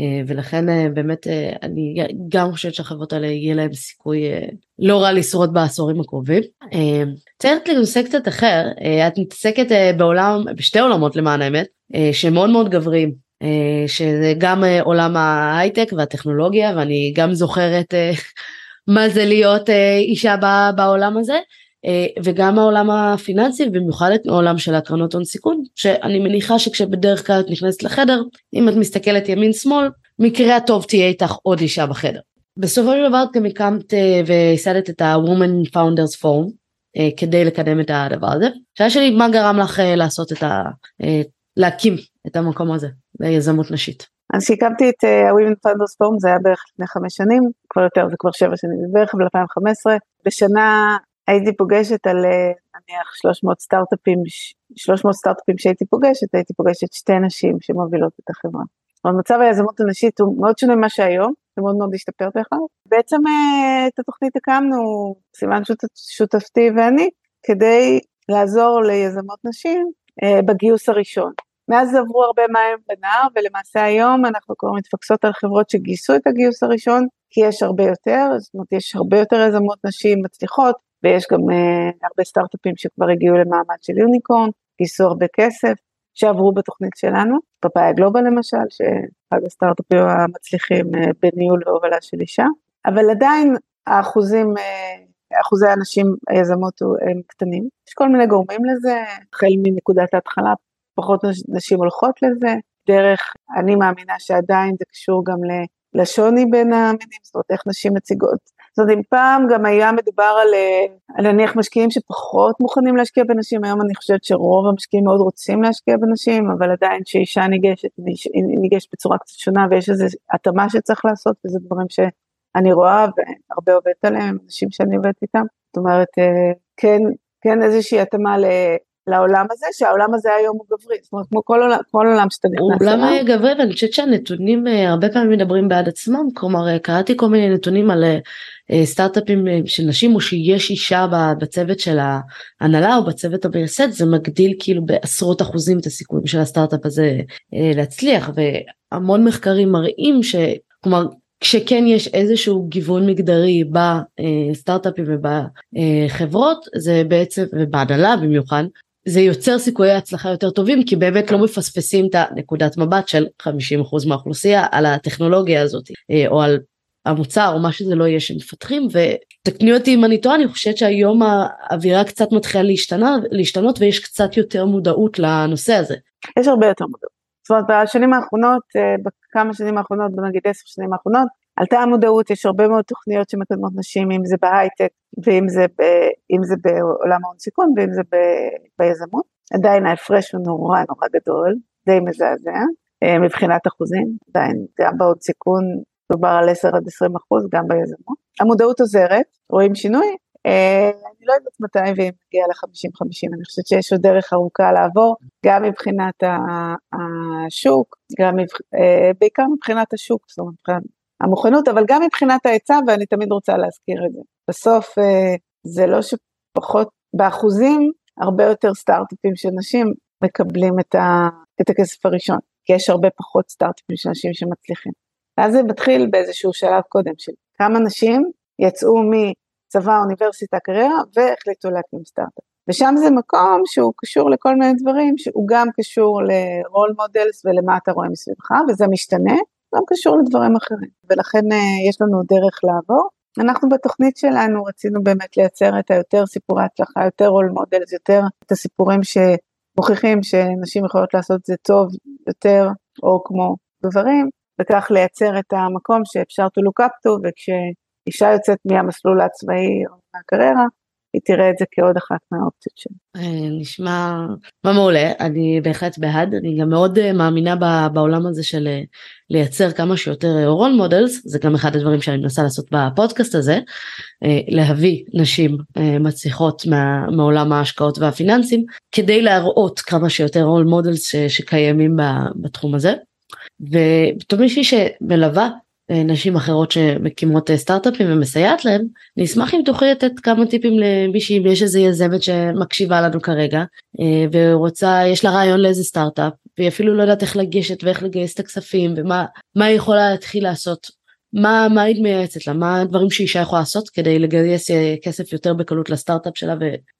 אה, ולכן אה, באמת אה, אני גם חושבת שהחברות האלה יהיה להם סיכוי לא רע לשרוד בעשורים הקרובים. ציירת לנושא קצת אחר, את מתעסקת בעולם, בשתי עולמות למען האמת, שהם מאוד מאוד גבריים, שזה גם עולם ההייטק והטכנולוגיה ואני גם זוכרת <laughs> מה זה להיות אישה בעולם הזה. אה, וגם העולם הפיננסי במיוחד את העולם של הקרנות הון סיכון שאני מניחה שכשבדרך כלל את נכנסת לחדר אם את מסתכלת ימין שמאל מקרה הטוב תהיה איתך עוד אישה בחדר. בסופו של דבר גם הקמת אה, וייסדת את ה-Women Founders Forum אה, כדי לקדם את הדבר הזה. שאלה שלי מה גרם לך לעשות את ה... להקים את המקום הזה ליזמות נשית. אז כשהקמתי את ה-Women Founders Forum זה היה בערך לפני חמש שנים, כבר יותר, זה כבר שבע שנים, בערך ב-2015. בשנה הייתי פוגשת על אה, נניח 300 סטארט-אפים, 300 סטארט-אפים שהייתי פוגשת, הייתי פוגשת שתי נשים שמובילות את החברה. אבל מצב היזמות הנשית הוא מאוד שונה ממה שהיום, זה מאוד מאוד השתפר דרך אגב. בעצם אה, את התוכנית הקמנו, סימן שותפתי ואני, כדי לעזור ליזמות נשים אה, בגיוס הראשון. מאז עברו הרבה מים בנהר, ולמעשה היום אנחנו כבר מתפקסות על חברות שגייסו את הגיוס הראשון, כי יש הרבה יותר, זאת אומרת יש הרבה יותר יזמות נשים מצליחות, ויש גם uh, הרבה סטארט-אפים שכבר הגיעו למעמד של יוניקורן, גייסו הרבה כסף, שעברו בתוכנית שלנו, פאפאיה גלובל למשל, שאחד הסטארט-אפים המצליחים uh, בניהול והובלה של אישה, אבל עדיין האחוזים uh, אחוזי הנשים היזמות הם קטנים. יש כל מיני גורמים לזה, החל מנקודת ההתחלה, פחות נשים הולכות לזה, דרך, אני מאמינה שעדיין זה קשור גם לשוני בין המינים, זאת אומרת איך נשים מציגות. זאת אומרת אם פעם גם היה מדובר על, על נניח משקיעים שפחות מוכנים להשקיע בנשים, היום אני חושבת שרוב המשקיעים מאוד רוצים להשקיע בנשים, אבל עדיין כשאישה ניגשת, היא ניגשת בצורה קצת שונה ויש איזו התאמה שצריך לעשות, וזה דברים שאני רואה והרבה עובדת עליהם, אנשים שאני עובדת איתם. זאת אומרת, אה, כן, כן איזושהי התאמה לעולם הזה, שהעולם הזה היום הוא גברי, זאת אומרת כמו כל עולם, כל עולם שאתה נכנס אליו. הוא עולם גברי ואני חושבת שהנתונים אה, הרבה פעמים מדברים בעד עצמם, כלומר אה, קראתי כל מיני נתונים על אה, סטארט-אפים של נשים או שיש אישה בצוות של ההנהלה או בצוות המייסד, זה מגדיל כאילו בעשרות אחוזים את הסיכויים של הסטארט-אפ הזה להצליח. והמון מחקרים מראים ש... כלומר כשכן יש איזשהו גיוון מגדרי בסטארט-אפים ובחברות זה בעצם ובהנהלה במיוחד זה יוצר סיכויי הצלחה יותר טובים כי באמת לא מפספסים את הנקודת מבט של 50% מהאוכלוסייה על הטכנולוגיה הזאת אה, או על המוצר או מה שזה לא יהיה שמפתחים ותקני אותי אם אני טועה אני חושבת שהיום האווירה קצת מתחילה להשתנה, להשתנות ויש קצת יותר מודעות לנושא הזה. יש הרבה יותר מודעות. זאת אומרת בשנים האחרונות, אה, בכמה שנים האחרונות, בנגיד עשר שנים האחרונות, עלתה המודעות, יש הרבה מאוד תוכניות שמקדמות נשים, אם זה בהייטק ואם זה, ב, זה בעולם ההון סיכון ואם זה ב, ביזמות. עדיין ההפרש הוא נורא נורא גדול, די מזעזע, אה, מבחינת אחוזים, עדיין גם בהון סיכון דובר על 10 עד 20 אחוז, גם ביזמות. המודעות עוזרת, רואים שינוי, אה, אני לא יודעת מתי ואם נגיע ל-50-50, אני חושבת שיש עוד דרך ארוכה לעבור, גם מבחינת השוק, גם אה, בעיקר מבחינת השוק, זאת אומרת המוכנות, אבל גם מבחינת ההיצע, ואני תמיד רוצה להזכיר את זה. בסוף אה, זה לא שפחות, באחוזים, הרבה יותר סטארט-אפים של נשים מקבלים את, ה, את הכסף הראשון, כי יש הרבה פחות סטארט-אפים של נשים שמצליחים. ואז זה מתחיל באיזשהו שלב קודם של כמה נשים יצאו מצבא, אוניברסיטה, קריירה, והחליטו להקים סטארט-אפ. ושם זה מקום שהוא קשור לכל מיני דברים, שהוא גם קשור ל role models ולמה אתה רואה מסביבך, וזה משתנה, גם קשור לדברים אחרים, ולכן אה, יש לנו דרך לעבור. אנחנו בתוכנית שלנו רצינו באמת לייצר את היותר סיפורי הצלחה, יותר role models, יותר את הסיפורים שמוכיחים שנשים יכולות לעשות את זה טוב יותר, או כמו גברים, וכך לייצר את המקום שאפשר to look up to, וכשאישה יוצאת מהמסלול הצבאי או מהקריירה, היא תראה את זה כעוד אחת מהאופציות שלה. אה, נשמע מה מעולה, אני בהחלט בעד, אני גם מאוד אה, מאמינה בעולם הזה של אה, לייצר כמה שיותר role models, זה גם אחד הדברים שאני מנסה לעשות בפודקאסט הזה, להביא נשים מצליחות מעולם ההשקעות והפיננסים, כדי להראות כמה שיותר role models שקיימים בתחום הזה. ובתור מישהי שמלווה נשים אחרות שמקימות אה, סטארט-אפים ומסייעת להם, אני אשמח אם תוכלי לתת כמה טיפים למישהי, אם יש איזה יזמת שמקשיבה לנו כרגע אה, ורוצה, יש לה רעיון לאיזה סטארט-אפ והיא אפילו לא יודעת איך לגשת ואיך לגייס את הכספים ומה היא יכולה להתחיל לעשות, מה, מה היית מייעצת לה, מה הדברים שאישה יכולה לעשות כדי לגייס כסף יותר בקלות לסטארט-אפ שלה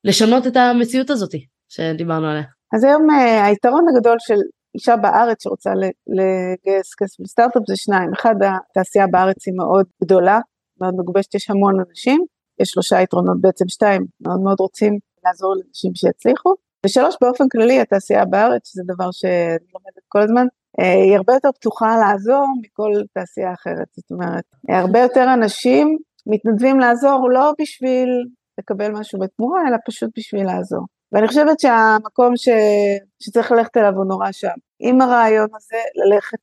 ולשנות את המציאות הזאת שדיברנו עליה. אז היום היתרון הגדול של אישה בארץ שרוצה לגייס כסף לסטארט-אפ זה שניים, אחד התעשייה בארץ היא מאוד גדולה, מאוד מגובשת, יש המון אנשים, יש שלושה יתרונות. בעצם שתיים, מאוד מאוד רוצים לעזור לאנשים שיצליחו, ושלוש באופן כללי התעשייה בארץ, שזה דבר שאני לומדת כל הזמן, אה, היא הרבה יותר פתוחה לעזור מכל תעשייה אחרת, זאת אומרת, הרבה יותר אנשים מתנדבים לעזור לא בשביל לקבל משהו בתמורה, אלא פשוט בשביל לעזור. ואני חושבת שהמקום ש... שצריך ללכת אליו הוא נורא שם. עם הרעיון הזה, ללכת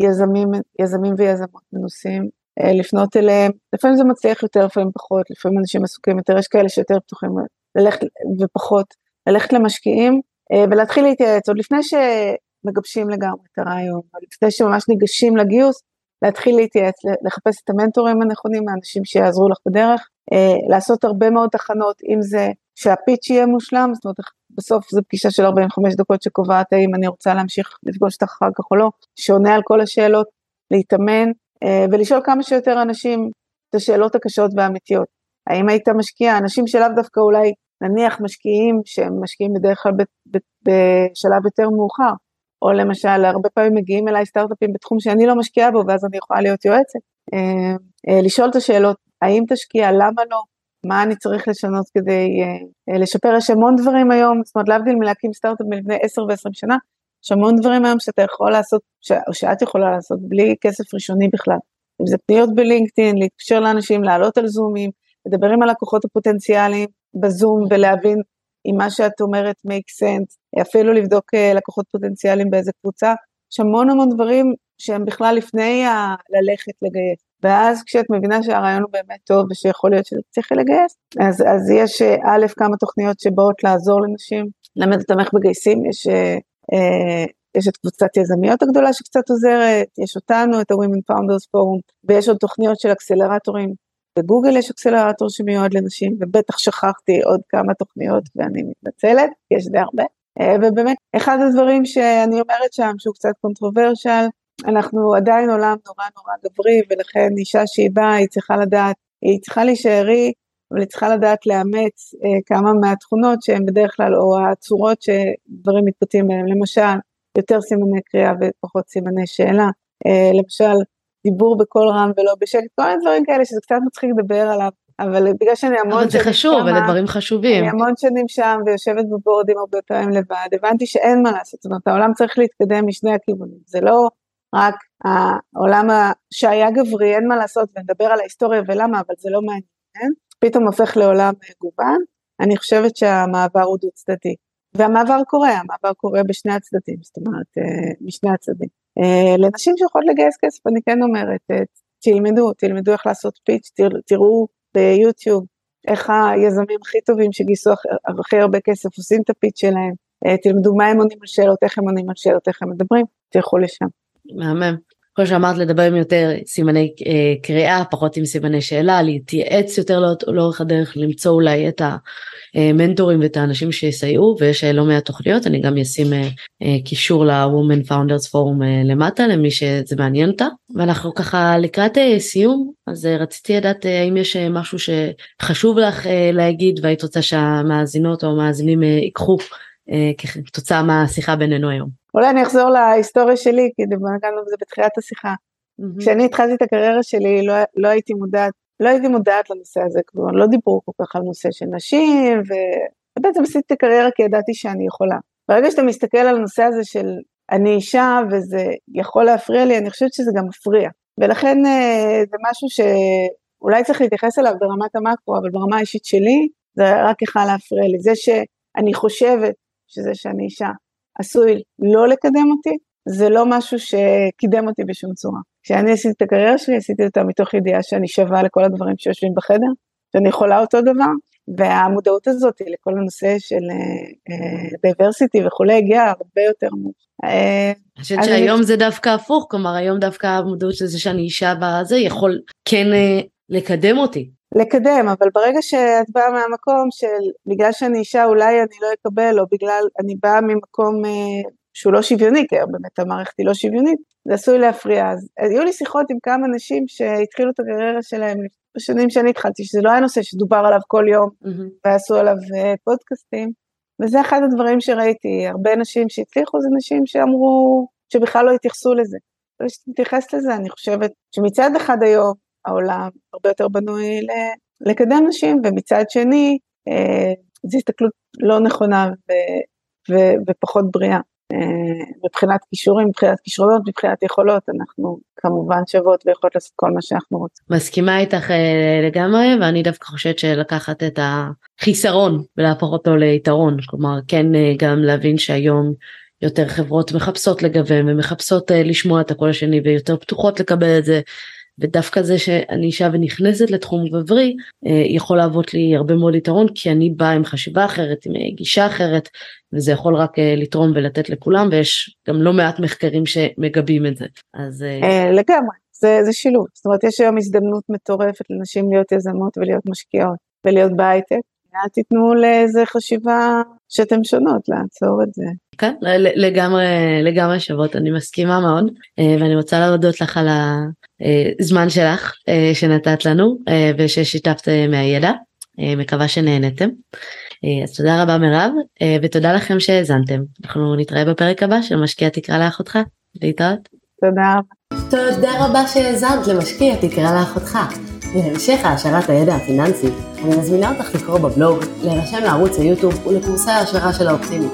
ליזמים יזמים ויזמות מנוסים, אה, לפנות אליהם, לפעמים זה מצליח יותר, לפעמים פחות, לפעמים אנשים עסוקים יותר, יש כאלה שיותר פתוחים ללכת ופחות, ללכת למשקיעים אה, ולהתחיל להתייעץ, עוד לפני שמגבשים לגמרי את הרעיון, עוד לפני שממש ניגשים לגיוס, להתחיל להתייעץ, לחפש את המנטורים הנכונים, האנשים שיעזרו לך בדרך, אה, לעשות הרבה מאוד תחנות, אם זה שהפיץ' יהיה מושלם, זאת אומרת בסוף זו פגישה של 45 דקות שקובעת האם אני רוצה להמשיך לפגוש אותך אחר כך או לא, שעונה על כל השאלות, להתאמן אה, ולשאול כמה שיותר אנשים את השאלות הקשות והאמיתיות. האם היית משקיע, אנשים שלאו דווקא אולי נניח משקיעים שהם משקיעים בדרך כלל בשלב יותר מאוחר, או למשל הרבה פעמים מגיעים אליי סטארט-אפים בתחום שאני לא משקיעה בו ואז אני יכולה להיות יועצת. אה, לשאול את השאלות, האם תשקיע, למה לא, מה אני צריך לשנות כדי uh, לשפר, יש המון דברים היום, זאת אומרת להבדיל מלהקים סטארט-אפ מלפני 10 ו-20 שנה, יש המון דברים היום שאתה יכול לעשות, ש... או שאת יכולה לעשות בלי כסף ראשוני בכלל. אם זה פניות בלינקדאין, להתקשר לאנשים, לעלות על זומים, לדבר עם הלקוחות הפוטנציאליים בזום ולהבין אם מה שאת אומרת make sense, אפילו לבדוק uh, לקוחות פוטנציאליים באיזה קבוצה, יש המון המון דברים שהם בכלל לפני ה- ללכת לגייס. ואז כשאת מבינה שהרעיון הוא באמת טוב ושיכול להיות שצריך לגייס, אז, אז יש אה, א', כמה תוכניות שבאות לעזור לנשים, ללמד אותם איך מגייסים, יש, אה, אה, יש את קבוצת יזמיות הגדולה שקצת עוזרת, יש אותנו, את ה-Women Founders Forum, ויש עוד תוכניות של אקסלרטורים. בגוגל יש אקסלרטור שמיועד לנשים, ובטח שכחתי עוד כמה תוכניות ואני מתנצלת, יש די הרבה. אה, ובאמת, אחד הדברים שאני אומרת שם, שהוא קצת controversial, אנחנו עדיין עולם נורא נורא גברי, ולכן אישה שהיא באה, היא צריכה לדעת, היא צריכה להישאר היא, אבל היא צריכה לדעת לאמץ אה, כמה מהתכונות שהן בדרך כלל, או הצורות שדברים מתבטאים בהן, למשל, יותר סימני קריאה ופחות סימני שאלה, אה, למשל, דיבור בקול רם ולא בשקט, כל מיני דברים כאלה שזה קצת מצחיק לדבר עליו, אבל בגלל שאני המון שנים שם, אבל זה חשוב, אלה דברים חשובים. אני המון שנים שם ויושבת בבורדים הרבה פעמים לבד, הבנתי שאין מה לעשות, זאת אומרת העולם צריך להתקדם משני הכיוונים, זה לא רק העולם שהיה גברי, אין מה לעשות, ונדבר על ההיסטוריה ולמה, אבל זה לא מעניין, פתאום הופך לעולם מגוון, אני חושבת שהמעבר הוא דו צדדי. והמעבר קורה, המעבר קורה בשני הצדדים, זאת אומרת, אה, משני הצדדים. אה, לנשים שיכולות לגייס כסף, אני כן אומרת, אה, תלמדו, תלמדו איך לעשות פיץ', תראו ביוטיוב איך היזמים הכי טובים שגייסו הכי הרבה כסף עושים את הפיץ' שלהם, תלמדו מה הם עונים על שאלות, איך הם עונים על שאלות, איך הם מדברים, תלכו לשם. מהמם. כמו שאמרת לדבר עם יותר סימני אה, קריאה פחות עם סימני שאלה להתייעץ יותר לא, לאורך הדרך למצוא אולי את המנטורים ואת האנשים שיסייעו ויש לא מעט תוכניות אני גם אשים אה, אה, קישור ל-Women Founders Forum אה, למטה למי שזה מעניין אותה ואנחנו ככה לקראת אה, סיום אז אה, רציתי לדעת אה, האם יש אה, משהו שחשוב לך אה, להגיד והיית רוצה שהמאזינות או המאזינים אה, ייקחו אה, כתוצאה מהשיחה בינינו היום. אולי אני אחזור להיסטוריה שלי, כי נגענו בזה בתחילת השיחה. Mm-hmm. כשאני התחלתי את הקריירה שלי, לא, לא הייתי מודעת, לא הייתי מודעת לנושא הזה, כלומר, לא דיברו כל כך על נושא של נשים, ובעצם עשיתי את הקריירה כי ידעתי שאני יכולה. ברגע שאתה מסתכל על הנושא הזה של אני אישה וזה יכול להפריע לי, אני חושבת שזה גם מפריע. ולכן אה, זה משהו שאולי צריך להתייחס אליו ברמת המקרו, אבל ברמה האישית שלי, זה רק יכול להפריע לי. זה שאני חושבת שזה שאני אישה, עשוי לא לקדם אותי, זה לא משהו שקידם אותי בשום צורה. כשאני עשיתי את הקריירה שלי, עשיתי אותה מתוך ידיעה שאני שווה לכל הגברים שיושבים בחדר, שאני יכולה אותו דבר, והמודעות הזאת לכל הנושא של diversity uh, וכולי הגיעה הרבה יותר עמוק. אה, אני חושבת שהיום זה דווקא הפוך, כלומר היום דווקא המודעות לזה שאני אישה בזה יכול כן לקדם אותי. לקדם, אבל ברגע שאת באה מהמקום של בגלל שאני אישה אולי אני לא אקבל, או בגלל אני באה ממקום אה, שהוא לא שוויוני, כי היום באמת המערכת היא לא שוויונית, זה עשוי להפריע. אז היו לי שיחות עם כמה נשים שהתחילו את הקריירה שלהם בשנים שאני התחלתי, שזה לא היה נושא שדובר עליו כל יום, mm-hmm. ועשו עליו אה, פודקאסטים, וזה אחד הדברים שראיתי, הרבה נשים שהצליחו זה נשים שאמרו, שבכלל לא התייחסו לזה. כשתתייחס לזה, אני חושבת שמצד אחד היום, העולם הרבה יותר בנוי לקדם נשים, ומצד שני, אה, זו הסתכלות לא נכונה ו, ו, ופחות בריאה. אה, מבחינת כישורים, מבחינת כישרונות, מבחינת יכולות, אנחנו כמובן שוות ויכולות לעשות כל מה שאנחנו רוצים. מסכימה איתך אה, לגמרי, ואני דווקא חושבת שלקחת את החיסרון ולהפוך אותו ליתרון, כלומר כן גם להבין שהיום יותר חברות מחפשות לגוון ומחפשות לשמוע את הקול השני ויותר פתוחות לקבל את זה ודווקא זה שאני אישה ונכנסת לתחום גברי אה, יכול להוות לי הרבה מאוד יתרון כי אני באה עם חשיבה אחרת עם גישה אחרת וזה יכול רק אה, לתרום ולתת לכולם ויש גם לא מעט מחקרים שמגבים את זה. אז אה, לגמרי זה, זה שילוב. זאת אומרת יש היום הזדמנות מטורפת לנשים להיות יזמות ולהיות משקיעות ולהיות בהייטק. אל תיתנו לאיזה חשיבה שאתם שונות לעצור את זה. כן לגמרי לגמרי שוות אני מסכימה מאוד ואני רוצה להודות לך על הזמן שלך שנתת לנו וששיתפת מהידע מקווה שנהנתם. אז תודה רבה מירב ותודה לכם שהאזנתם אנחנו נתראה בפרק הבא של משקיע תקרא לאחותך להתראות. תודה רבה. תודה רבה שהאזנת למשקיע תקרא לאחותך. להמשך העשרת הידע הפיננסי, אני מזמינה אותך לקרוא בבלוג, להירשם לערוץ היוטיוב ולקורסי ההשערה של האופטימית,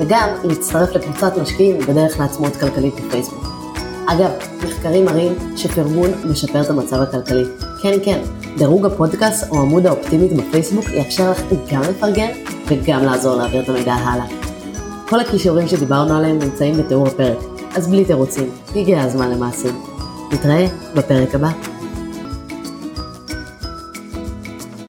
וגם להצטרף לקבוצת משקיעים בדרך לעצמאות כלכלית בפייסבוק. אגב, מחקרים מראים שפרגון משפר את המצב הכלכלי. כן, כן, דירוג הפודקאסט או עמוד האופטימית בפייסבוק יאפשר לך גם לפרגן וגם לעזור להעביר את המידע הלאה. כל הכישורים שדיברנו עליהם נמצאים בתיאור הפרק, אז בלי תירוצים, הגיע הזמן למעשים. נתראה בפרק הבא.